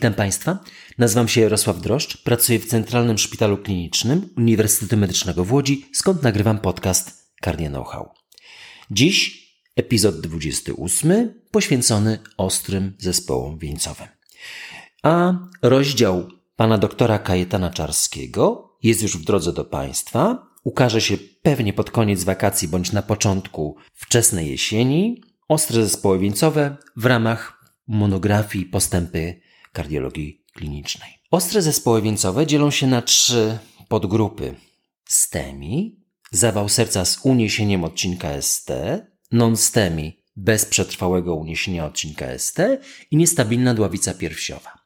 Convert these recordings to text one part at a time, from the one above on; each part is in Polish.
Witam Państwa. Nazywam się Jarosław Droszcz, pracuję w Centralnym Szpitalu Klinicznym Uniwersytetu Medycznego w Łodzi, skąd nagrywam podcast Cardia Know-how. Dziś epizod 28 poświęcony ostrym zespołom wieńcowym. A rozdział pana doktora Kajetana Czarskiego jest już w drodze do Państwa. Ukaże się pewnie pod koniec wakacji bądź na początku wczesnej jesieni. Ostre zespoły wieńcowe w ramach monografii Postępy kardiologii klinicznej. Ostre zespoły wieńcowe dzielą się na trzy podgrupy. STEMI, zawał serca z uniesieniem odcinka ST, non-STEMI, bez przetrwałego uniesienia odcinka ST i niestabilna dławica piersiowa.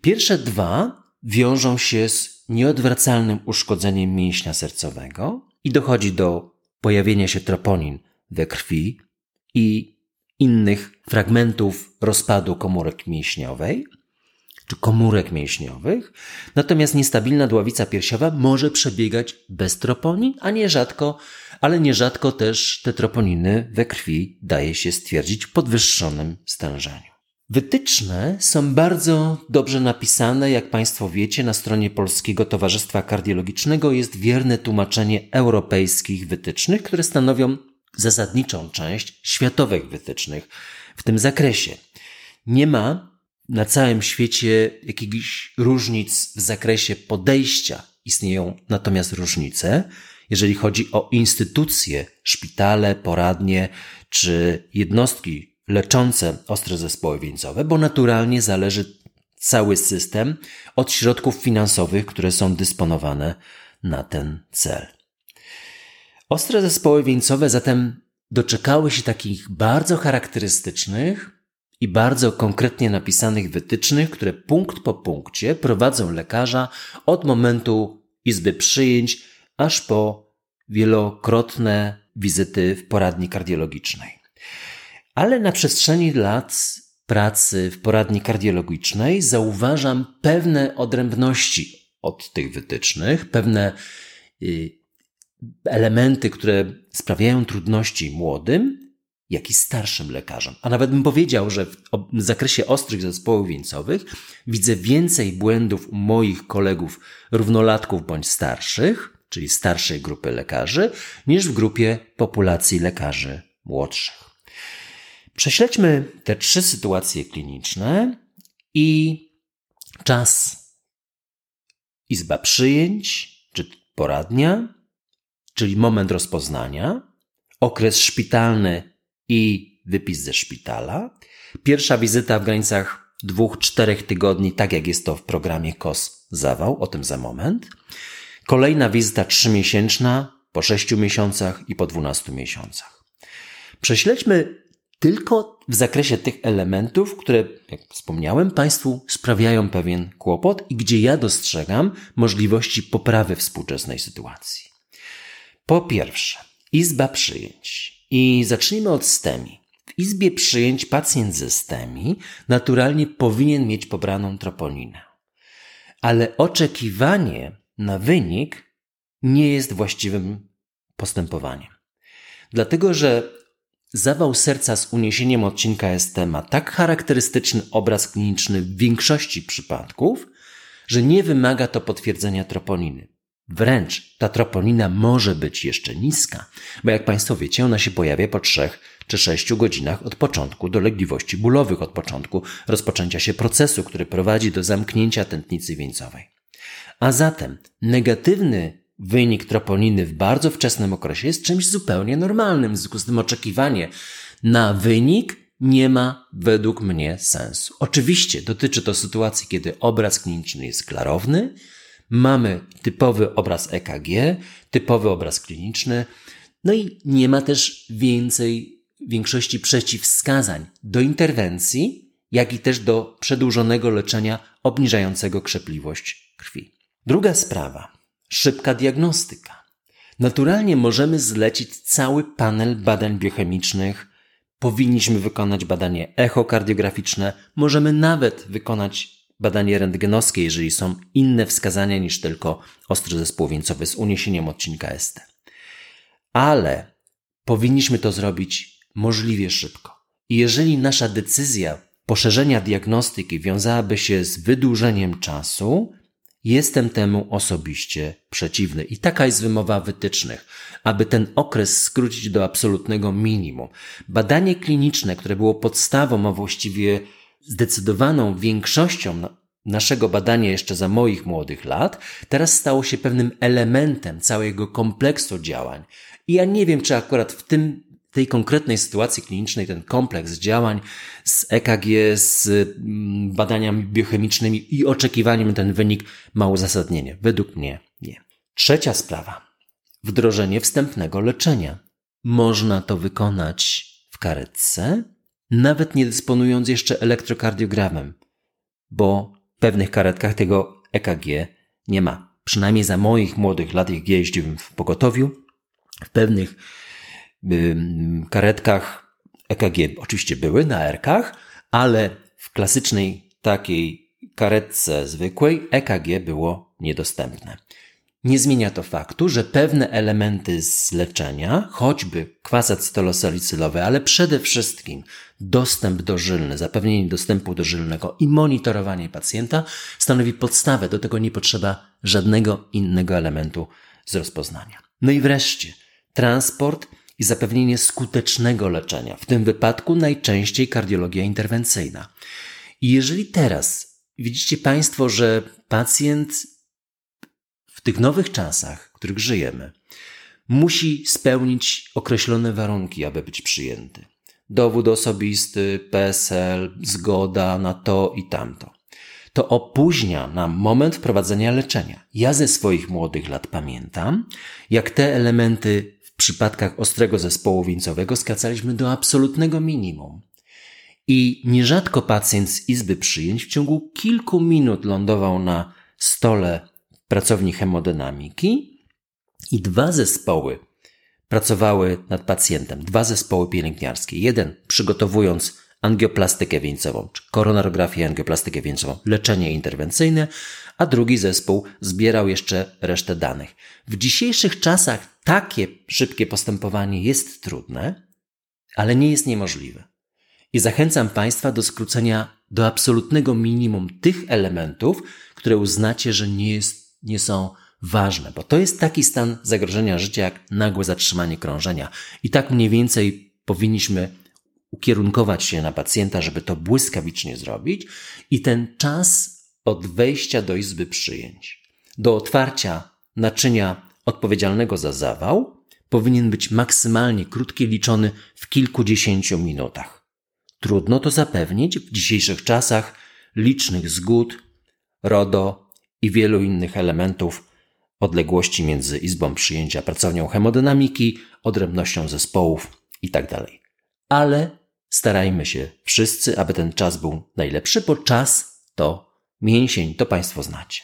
Pierwsze dwa wiążą się z nieodwracalnym uszkodzeniem mięśnia sercowego i dochodzi do pojawienia się troponin we krwi i innych fragmentów rozpadu komórek mięśniowej czy komórek mięśniowych, natomiast niestabilna dławica piersiowa może przebiegać bez troponin, a nierzadko, ale nierzadko też te troponiny we krwi daje się stwierdzić w podwyższonym stężeniu. Wytyczne są bardzo dobrze napisane, jak Państwo wiecie, na stronie Polskiego Towarzystwa Kardiologicznego jest wierne tłumaczenie europejskich wytycznych, które stanowią zasadniczą część światowych wytycznych w tym zakresie. Nie ma na całym świecie jakichś różnic w zakresie podejścia. Istnieją natomiast różnice, jeżeli chodzi o instytucje, szpitale, poradnie czy jednostki leczące ostre zespoły wieńcowe, bo naturalnie zależy cały system od środków finansowych, które są dysponowane na ten cel. Ostre zespoły wieńcowe zatem doczekały się takich bardzo charakterystycznych i bardzo konkretnie napisanych wytycznych, które punkt po punkcie prowadzą lekarza od momentu izby przyjęć aż po wielokrotne wizyty w poradni kardiologicznej. Ale na przestrzeni lat pracy w poradni kardiologicznej zauważam pewne odrębności od tych wytycznych, pewne y, elementy, które sprawiają trudności młodym, jak i starszym lekarzom. A nawet bym powiedział, że w zakresie ostrych zespołów wieńcowych widzę więcej błędów u moich kolegów równolatków bądź starszych, czyli starszej grupy lekarzy, niż w grupie populacji lekarzy młodszych. Prześledźmy te trzy sytuacje kliniczne i czas izba przyjęć czy poradnia, czyli moment rozpoznania, okres szpitalny i wypis ze szpitala, pierwsza wizyta w granicach dwóch, czterech tygodni, tak jak jest to w programie KOS Zawał, o tym za moment. Kolejna wizyta trzymiesięczna po sześciu miesiącach i po dwunastu miesiącach. Prześledźmy tylko w zakresie tych elementów, które, jak wspomniałem, Państwu sprawiają pewien kłopot i gdzie ja dostrzegam możliwości poprawy współczesnej sytuacji. Po pierwsze, izba przyjęć. I zacznijmy od STEMI. W izbie przyjęć pacjent ze STEMI naturalnie powinien mieć pobraną troponinę. Ale oczekiwanie na wynik nie jest właściwym postępowaniem. Dlatego, że Zawał serca z uniesieniem odcinka ST ma tak charakterystyczny obraz kliniczny w większości przypadków, że nie wymaga to potwierdzenia troponiny. Wręcz ta troponina może być jeszcze niska, bo jak Państwo wiecie, ona się pojawia po 3 czy 6 godzinach od początku dolegliwości bólowych, od początku rozpoczęcia się procesu, który prowadzi do zamknięcia tętnicy wieńcowej. A zatem negatywny wynik troponiny w bardzo wczesnym okresie jest czymś zupełnie normalnym. W związku z tym oczekiwanie na wynik nie ma według mnie sensu. Oczywiście dotyczy to sytuacji, kiedy obraz kliniczny jest klarowny, mamy typowy obraz EKG, typowy obraz kliniczny, no i nie ma też więcej, większości przeciwwskazań do interwencji, jak i też do przedłużonego leczenia obniżającego krzepliwość krwi. Druga sprawa. Szybka diagnostyka. Naturalnie możemy zlecić cały panel badań biochemicznych. Powinniśmy wykonać badanie echokardiograficzne, możemy nawet wykonać badanie rentgenowskie, jeżeli są inne wskazania niż tylko ostry zespół wieńcowy z uniesieniem odcinka ST. Ale powinniśmy to zrobić możliwie szybko. I jeżeli nasza decyzja poszerzenia diagnostyki wiązałaby się z wydłużeniem czasu, jestem temu osobiście przeciwny. I taka jest wymowa wytycznych, aby ten okres skrócić do absolutnego minimum. Badanie kliniczne, które było podstawą, a właściwie zdecydowaną większością naszego badania jeszcze za moich młodych lat, teraz stało się pewnym elementem całego kompleksu działań. I ja nie wiem, czy akurat w tym tej konkretnej sytuacji klinicznej ten kompleks działań z EKG, z mm, badaniami biochemicznymi i oczekiwaniem ten wynik ma uzasadnienie. Według mnie nie. Trzecia sprawa. Wdrożenie wstępnego leczenia. Można to wykonać w karetce, nawet nie dysponując jeszcze elektrokardiogramem, bo w pewnych karetkach tego EKG nie ma. Przynajmniej za moich młodych lat, jak jeździłem w pogotowiu, w pewnych karetkach EKG oczywiście były na erkach, ale w klasycznej takiej karetce zwykłej EKG było niedostępne. Nie zmienia to faktu, że pewne elementy z leczenia, choćby kwas acetylosalicylowy, ale przede wszystkim dostęp dożylny, zapewnienie dostępu dożylnego i monitorowanie pacjenta stanowi podstawę. Do tego nie potrzeba żadnego innego elementu z rozpoznania. No i wreszcie transport i zapewnienie skutecznego leczenia, w tym wypadku najczęściej kardiologia interwencyjna. I jeżeli teraz widzicie Państwo, że pacjent tych nowych czasach, w których żyjemy, musi spełnić określone warunki, aby być przyjęty. Dowód osobisty, PSL, zgoda na to i tamto. To opóźnia nam moment wprowadzenia leczenia. Ja ze swoich młodych lat pamiętam, jak te elementy w przypadkach ostrego zespołu wieńcowego skracaliśmy do absolutnego minimum. I nierzadko pacjent z izby przyjęć w ciągu kilku minut lądował na stole pracowni hemodynamiki i dwa zespoły pracowały nad pacjentem, dwa zespoły pielęgniarskie. Jeden przygotowując angioplastykę wieńcową, czy koronarografię, angioplastykę wieńcową, leczenie interwencyjne, a drugi zespół zbierał jeszcze resztę danych. W dzisiejszych czasach takie szybkie postępowanie jest trudne, ale nie jest niemożliwe. I zachęcam Państwa do skrócenia do absolutnego minimum tych elementów, które uznacie, że nie, jest, nie są ważne, bo to jest taki stan zagrożenia życia jak nagłe zatrzymanie krążenia. I tak mniej więcej powinniśmy ukierunkować się na pacjenta, żeby to błyskawicznie zrobić i ten czas od wejścia do izby przyjęć do otwarcia naczynia odpowiedzialnego za zawał powinien być maksymalnie krótki, liczony w kilkudziesięciu minutach. Trudno to zapewnić w dzisiejszych czasach licznych zgód, RODO i wielu innych elementów odległości między izbą przyjęcia, pracownią hemodynamiki, odrębnością zespołów itd. Tak Ale starajmy się wszyscy, aby ten czas był najlepszy, bo czas to mięsień, to Państwo znacie.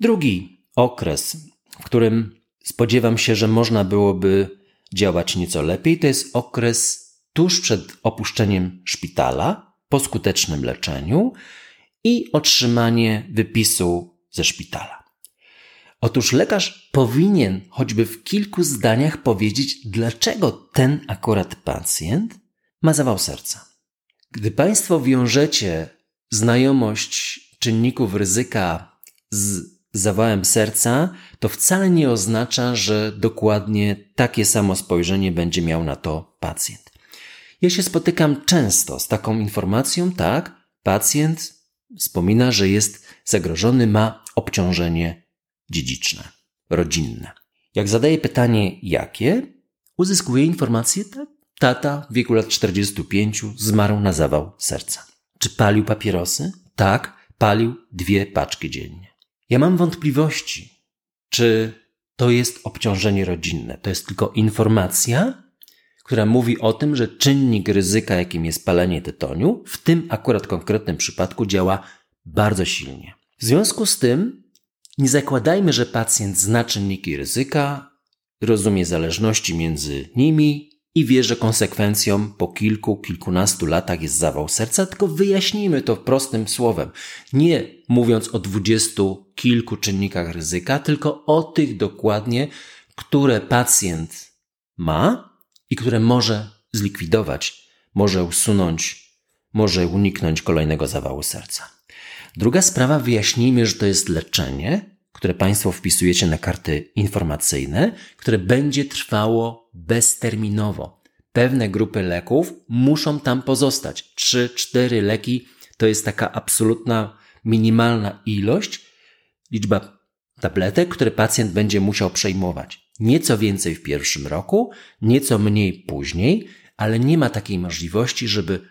Drugi okres, w którym spodziewam się, że można byłoby działać nieco lepiej, to jest okres tuż przed opuszczeniem szpitala, po skutecznym leczeniu i otrzymanie wypisu ze szpitala. Otóż lekarz powinien choćby w kilku zdaniach powiedzieć, dlaczego ten akurat pacjent ma zawał serca. Gdy Państwo wiążecie znajomość czynników ryzyka z zawałem serca, to wcale nie oznacza, że dokładnie takie samo spojrzenie będzie miał na to pacjent. Ja się spotykam często z taką informacją, tak, pacjent wspomina, że jest zagrożony, ma obciążenie dziedziczne, rodzinne. Jak zadaję pytanie, jakie, uzyskuje informację, tak, tata w wieku lat 45 zmarł na zawał serca. Czy palił papierosy? Tak, palił dwie paczki dziennie. Ja mam wątpliwości, czy to jest obciążenie rodzinne. To jest tylko informacja, która mówi o tym, że czynnik ryzyka, jakim jest palenie tytoniu, w tym akurat konkretnym przypadku działa bardzo silnie. W związku z tym nie zakładajmy, że pacjent zna czynniki ryzyka, rozumie zależności między nimi i wie, że konsekwencją po kilku, kilkunastu latach jest zawał serca, tylko wyjaśnijmy to prostym słowem. Nie mówiąc o dwudziestu kilku czynnikach ryzyka, tylko o tych dokładnie, które pacjent ma i które może zlikwidować, może usunąć, może uniknąć kolejnego zawału serca. Druga sprawa, wyjaśnijmy, że to jest leczenie, które Państwo wpisujecie na karty informacyjne, które będzie trwało bezterminowo. Pewne grupy leków muszą tam pozostać. 3-4 leki to jest taka absolutna minimalna ilość, liczba tabletek, które pacjent będzie musiał przejmować. Nieco więcej w pierwszym roku, nieco mniej później, ale nie ma takiej możliwości, żeby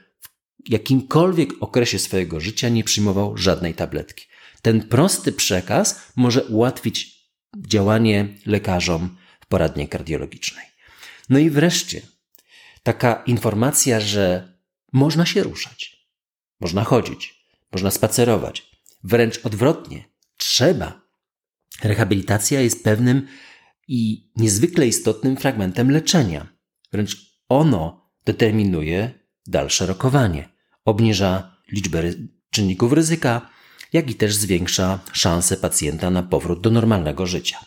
w jakimkolwiek okresie swojego życia nie przyjmował żadnej tabletki. Ten prosty przekaz może ułatwić działanie lekarzom w poradni kardiologicznej. No i wreszcie taka informacja, że można się ruszać, można chodzić, można spacerować. Wręcz odwrotnie, trzeba. Rehabilitacja jest pewnym i niezwykle istotnym fragmentem leczenia. Wręcz ono determinuje dalsze rokowanie, obniża liczbę czynników ryzyka, jak i też zwiększa szanse pacjenta na powrót do normalnego życia.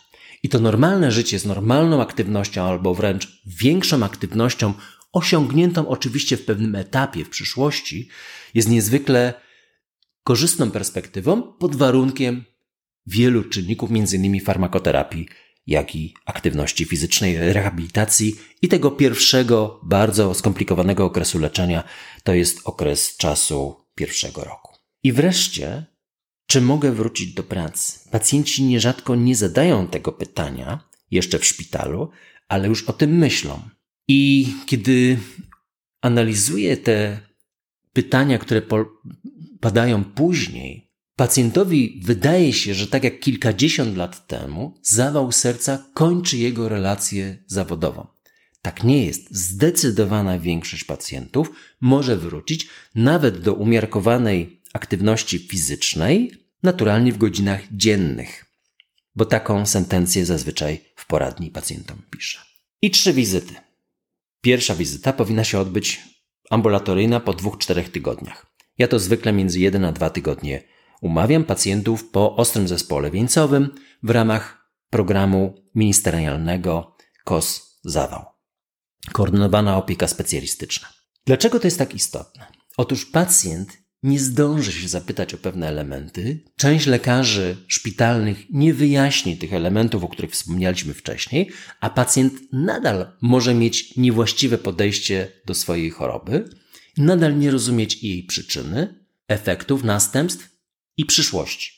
I to normalne życie z normalną aktywnością albo wręcz większą aktywnością, osiągniętą oczywiście w pewnym etapie w przyszłości, jest niezwykle korzystną perspektywą pod warunkiem wielu czynników, m.in. farmakoterapii, jak i aktywności fizycznej, rehabilitacji i tego pierwszego, bardzo skomplikowanego okresu leczenia, to jest okres czasu pierwszego roku. I wreszcie czy mogę wrócić do pracy? Pacjenci nierzadko nie zadają tego pytania jeszcze w szpitalu, ale już o tym myślą. I kiedy analizuję te pytania, które padają później, pacjentowi wydaje się, że tak jak kilkadziesiąt lat temu, zawał serca kończy jego relację zawodową. Tak nie jest. Zdecydowana większość pacjentów może wrócić nawet do umiarkowanej aktywności fizycznej naturalnie w godzinach dziennych, bo taką sentencję zazwyczaj w poradni pacjentom piszę. I trzy wizyty. Pierwsza wizyta powinna się odbyć ambulatoryjna po dwóch, czterech tygodniach. Ja to zwykle między jeden a dwa tygodnie umawiam pacjentów po ostrym zespole wieńcowym w ramach programu ministerialnego KOS Zawał. Koordynowana opieka specjalistyczna. Dlaczego to jest tak istotne? Otóż pacjent nie zdąży się zapytać o pewne elementy. Część lekarzy szpitalnych nie wyjaśni tych elementów, o których wspomnieliśmy wcześniej, a pacjent nadal może mieć niewłaściwe podejście do swojej choroby, nadal nie rozumieć jej przyczyny, efektów, następstw i przyszłości.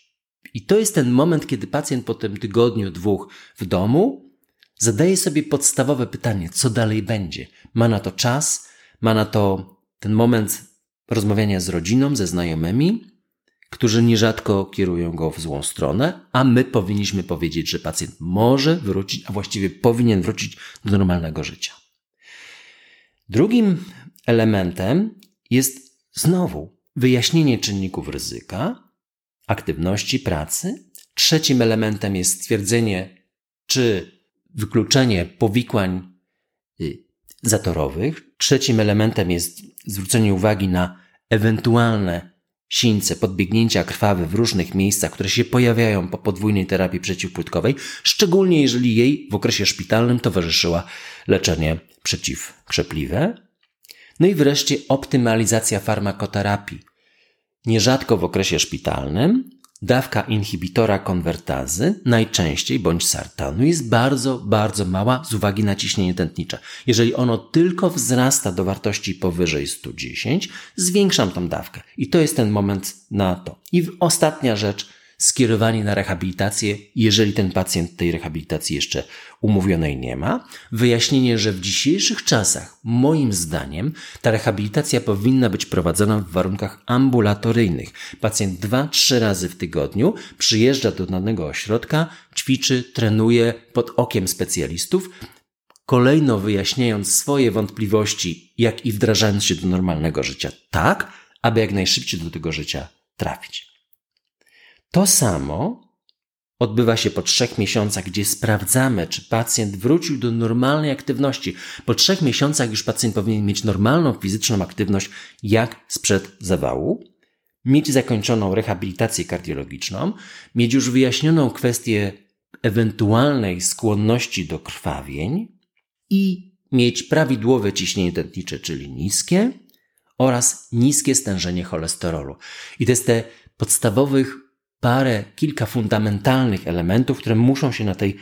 I to jest ten moment, kiedy pacjent po tym tygodniu, dwóch w domu zadaje sobie podstawowe pytanie, co dalej będzie. Ma na to czas, ma na to ten moment rozmawiania z rodziną, ze znajomymi, którzy nierzadko kierują go w złą stronę, a my powinniśmy powiedzieć, że pacjent może wrócić, a właściwie powinien wrócić do normalnego życia. Drugim elementem jest znowu wyjaśnienie czynników ryzyka, aktywności pracy. Trzecim elementem jest stwierdzenie, czy wykluczenie powikłań y, zatorowych. Trzecim elementem jest zwrócenie uwagi na ewentualne sińce, podbiegnięcia krwawe w różnych miejscach, które się pojawiają po podwójnej terapii przeciwpłytkowej, szczególnie jeżeli jej w okresie szpitalnym towarzyszyła leczenie przeciwkrzepliwe. No i wreszcie optymalizacja farmakoterapii. Nierzadko w okresie szpitalnym Dawka inhibitora konwertazy, najczęściej bądź sartanu, jest bardzo, bardzo mała z uwagi na ciśnienie tętnicze. Jeżeli ono tylko wzrasta do wartości powyżej 110, zwiększam tą dawkę. I to jest ten moment na to. I ostatnia rzecz, skierowanie na rehabilitację, jeżeli ten pacjent tej rehabilitacji jeszcze umówionej nie ma. Wyjaśnienie, że w dzisiejszych czasach, moim zdaniem, ta rehabilitacja powinna być prowadzona w warunkach ambulatoryjnych. Pacjent dwa, trzy razy w tygodniu przyjeżdża do danego ośrodka, ćwiczy, trenuje pod okiem specjalistów, kolejno wyjaśniając swoje wątpliwości, jak i wdrażając się do normalnego życia, tak, aby jak najszybciej do tego życia trafić. To samo odbywa się po trzech miesiącach, gdzie sprawdzamy, czy pacjent wrócił do normalnej aktywności. Po trzech miesiącach już pacjent powinien mieć normalną fizyczną aktywność, jak sprzed zawału, mieć zakończoną rehabilitację kardiologiczną, mieć już wyjaśnioną kwestię ewentualnej skłonności do krwawień i mieć prawidłowe ciśnienie tętnicze, czyli niskie, oraz niskie stężenie cholesterolu. I to jest te podstawowych parę, kilka fundamentalnych elementów, które muszą się na tej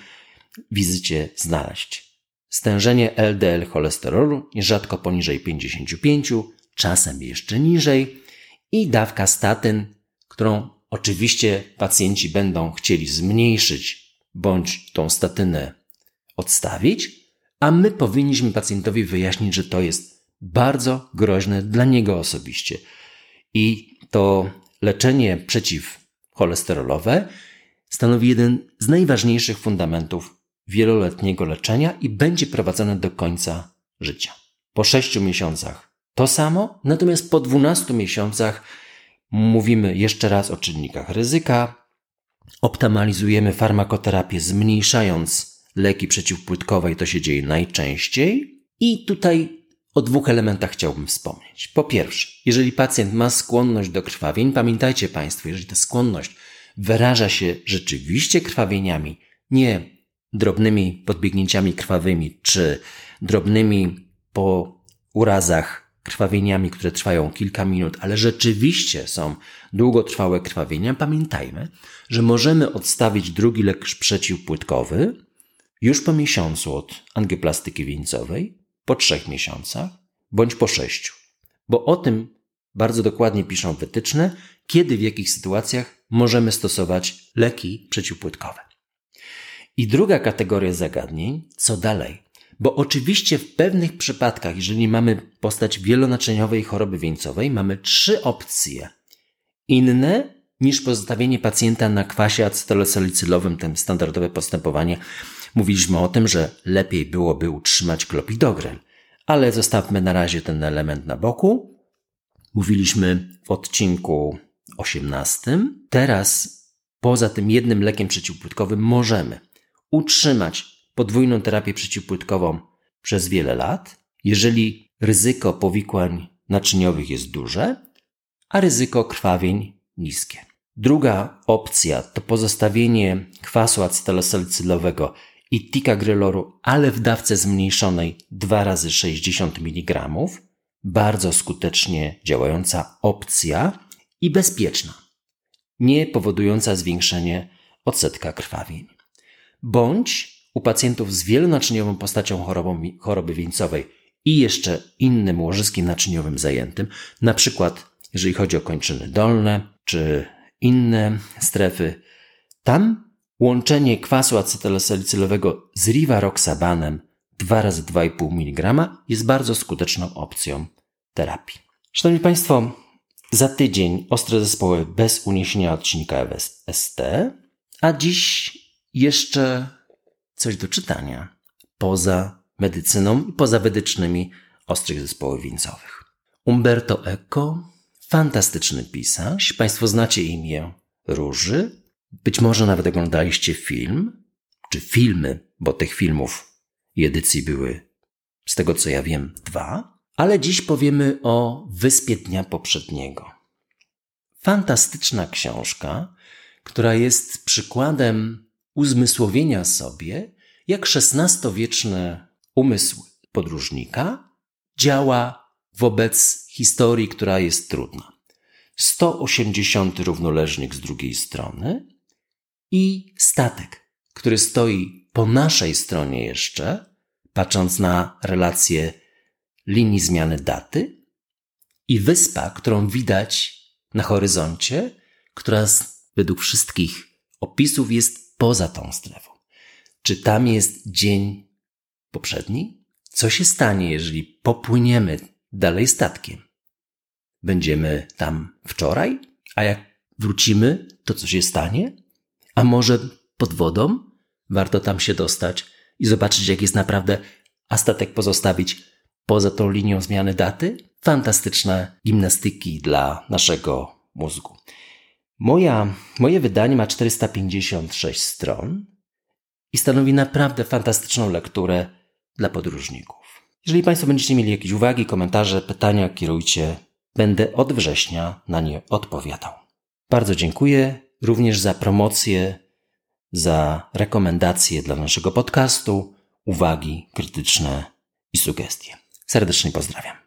wizycie znaleźć. Stężenie LDL cholesterolu nierzadko poniżej 55, czasem jeszcze niżej i dawka statyn, którą oczywiście pacjenci będą chcieli zmniejszyć bądź tą statynę odstawić, a my powinniśmy pacjentowi wyjaśnić, że to jest bardzo groźne dla niego osobiście. I to leczenie przeciwcholesterolowe stanowi jeden z najważniejszych fundamentów wieloletniego leczenia i będzie prowadzone do końca życia. Po 6 miesiącach to samo, natomiast po 12 miesiącach mówimy jeszcze raz o czynnikach ryzyka, optymalizujemy farmakoterapię, zmniejszając leki przeciwpłytkowe, i to się dzieje najczęściej. I tutaj o dwóch elementach chciałbym wspomnieć. Po pierwsze, jeżeli pacjent ma skłonność do krwawień, pamiętajcie Państwo, jeżeli ta skłonność wyraża się rzeczywiście krwawieniami, nie drobnymi podbiegnięciami krwawymi czy drobnymi po urazach krwawieniami, które trwają kilka minut, ale rzeczywiście są długotrwałe krwawienia, pamiętajmy, że możemy odstawić drugi lek przeciwpłytkowy już po miesiącu od angioplastyki wieńcowej, po trzech miesiącach bądź po sześciu. Bo o tym bardzo dokładnie piszą wytyczne, kiedy w jakich sytuacjach możemy stosować leki przeciwpłytkowe. I druga kategoria zagadnień, co dalej? Bo oczywiście w pewnych przypadkach, jeżeli mamy postać wielonaczyniowej choroby wieńcowej, mamy trzy opcje inne niż pozostawienie pacjenta na kwasie acetylosalicylowym, tym standardowe postępowanie. Mówiliśmy o tym, że lepiej byłoby utrzymać klopidogrel, ale zostawmy na razie ten element na boku. Mówiliśmy w odcinku 18. Teraz poza tym jednym lekiem przeciwpłytkowym możemy utrzymać podwójną terapię przeciwpłytkową przez wiele lat, jeżeli ryzyko powikłań naczyniowych jest duże, a ryzyko krwawień niskie. Druga opcja to pozostawienie kwasu acetylosalicylowego i tikagryloru, ale w dawce zmniejszonej 2 razy 60 mg. Bardzo skutecznie działająca opcja i bezpieczna, nie powodująca zwiększenie odsetka krwawień bądź u pacjentów z wielonaczyniową postacią chorobą, choroby wieńcowej i jeszcze innym łożyskiem naczyniowym zajętym, na przykład jeżeli chodzi o kończyny dolne czy inne strefy, tam łączenie kwasu acetylosalicylowego z rivaroxabanem 2 razy 2,5 mg jest bardzo skuteczną opcją terapii. Szanowni Państwo, za tydzień ostre zespoły bez uniesienia odcinka ST, a dziś jeszcze coś do czytania poza medycyną i poza medycznymi ostrych zespołów wieńcowych. Umberto Eco, fantastyczny pisarz. Państwo znacie imię Róży. Być może nawet oglądaliście film, czy filmy, bo tych filmów i edycji były, z tego co ja wiem, dwa. Ale dziś powiemy o Wyspie Dnia Poprzedniego. Fantastyczna książka, która jest przykładem uzmysłowienia sobie, jak XVI-wieczny umysł podróżnika działa wobec historii, która jest trudna. 180 równoleżnik z drugiej strony i statek, który stoi po naszej stronie jeszcze, patrząc na relację linii zmiany daty, i wyspa, którą widać na horyzoncie, która według wszystkich opisów jest poza tą strefą. Czy tam jest dzień poprzedni? Co się stanie, jeżeli popłyniemy dalej statkiem? Będziemy tam wczoraj, a jak wrócimy, to co się stanie? A może pod wodą? Warto tam się dostać i zobaczyć, jak jest naprawdę, a statek pozostawić poza tą linią zmiany daty? Fantastyczne gimnastyki dla naszego mózgu. Moja, moje wydanie ma 456 stron i stanowi naprawdę fantastyczną lekturę dla podróżników. Jeżeli Państwo będziecie mieli jakieś uwagi, komentarze, pytania, kierujcie. Będę od września na nie odpowiadał. Bardzo dziękuję również za promocję, za rekomendacje dla naszego podcastu, uwagi krytyczne i sugestie. Serdecznie pozdrawiam.